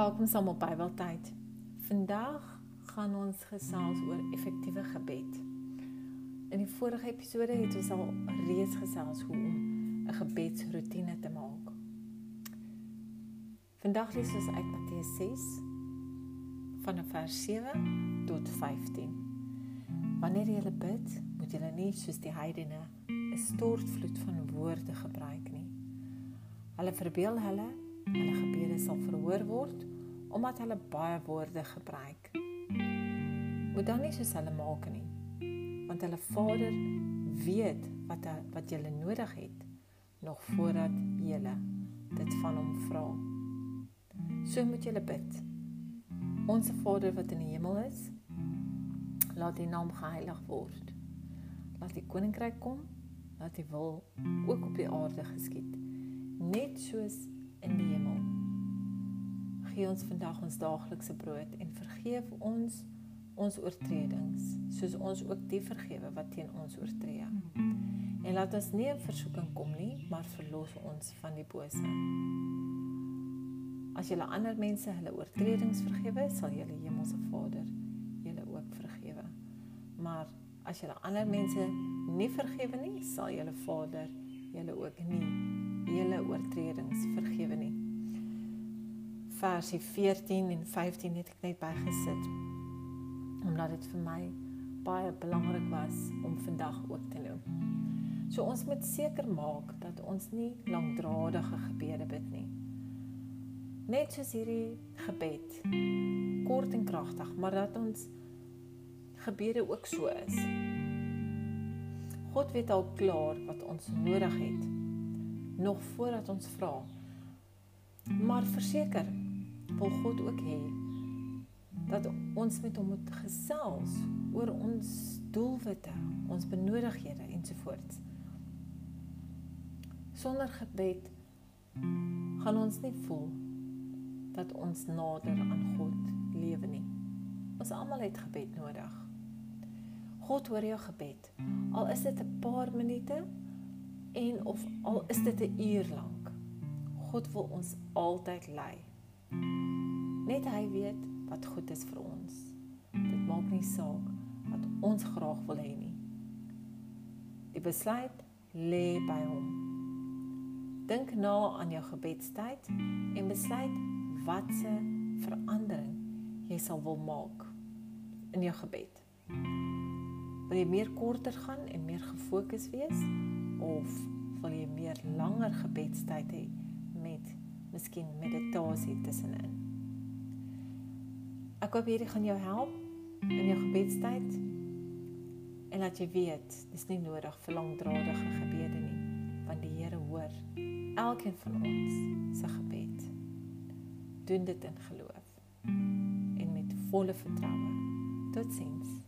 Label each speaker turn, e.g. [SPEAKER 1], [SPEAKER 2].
[SPEAKER 1] Welkom saam op Bybeltyd. Vandag gaan ons gesels oor effektiewe gebed. In die vorige episode het ons al reeds gesels hoe om 'n gebedsroetine te maak. Vandag lees ons uit Matteus 6 van vers 7 tot 15. Wanneer jy bid, moet jy nie soos die heidene 'n stortvloed van woorde gebruik nie. Hulle verbeel hulle hulle gebede sal verhoor word omdat hulle baie woorde gebruik. Moet dan nie soos hulle maak nie. Want hulle Vader weet wat wat jy nodig het nog voordat jy dit van hom vra. So moet jy bid. Onse Vader wat in die hemel is, laat U naam geheilig word. Laat U koninkryk kom, laat U wil ook op die aarde geskied, net soos in die hemel. Gee ons vandag ons daaglikse brood en vergeef ons ons oortredings, soos ons ook die vergewe wat teen ons oortree. En laat ons nie in versoeking kom nie, maar verlos ons van die bose. As jy ander mense hulle oortredings vergewe, sal julle hemelse Vader julle ook vergewe. Maar as jy ander mense nie vergewe nie, sal julle Vader julle ook nie julle oortredings vergewe nie. Versie 14 en 15 het ek net bygesit omdat dit vir my baie belangrik was om vandag ook te noem. So ons moet seker maak dat ons nie langdradige gebede bid nie. Net soos hierdie gebed, kort en kragtig, maar dat ons gebede ook so is. God weet al klaar wat ons nodig het nog voordat ons vra. Maar verseker wil God ook hê dat ons met hom moet gesels oor ons doelwitte, ons benodighede ensovoorts. Sonder gebed gaan ons nie voel dat ons nader aan God lewe nie. Ons almal het gebed nodig. God hoor jou gebed. Al is dit 'n paar minute en of al is dit 'n uur lank. God wil ons altyd lei. Net hy weet wat goed is vir ons. Dit maak nie saak wat ons graag wil hê nie. Die besluit lê by hom. Dink na aan jou gebedstyd en besluit watse verandering jy sal wil maak in jou gebed. Wil jy meer korter gaan en meer gefokus wees of wil jy meer langer gebedstyd hê met miskien meditasie tussenin? Ek hoop hierdie gaan jou help in jou gebedstyd en laat jy weet dis nie nodig vir langdradige gebede nie want die Here hoor elkeen van ons se gebed. Doen dit in geloof en met volle vertroue. Totsiens.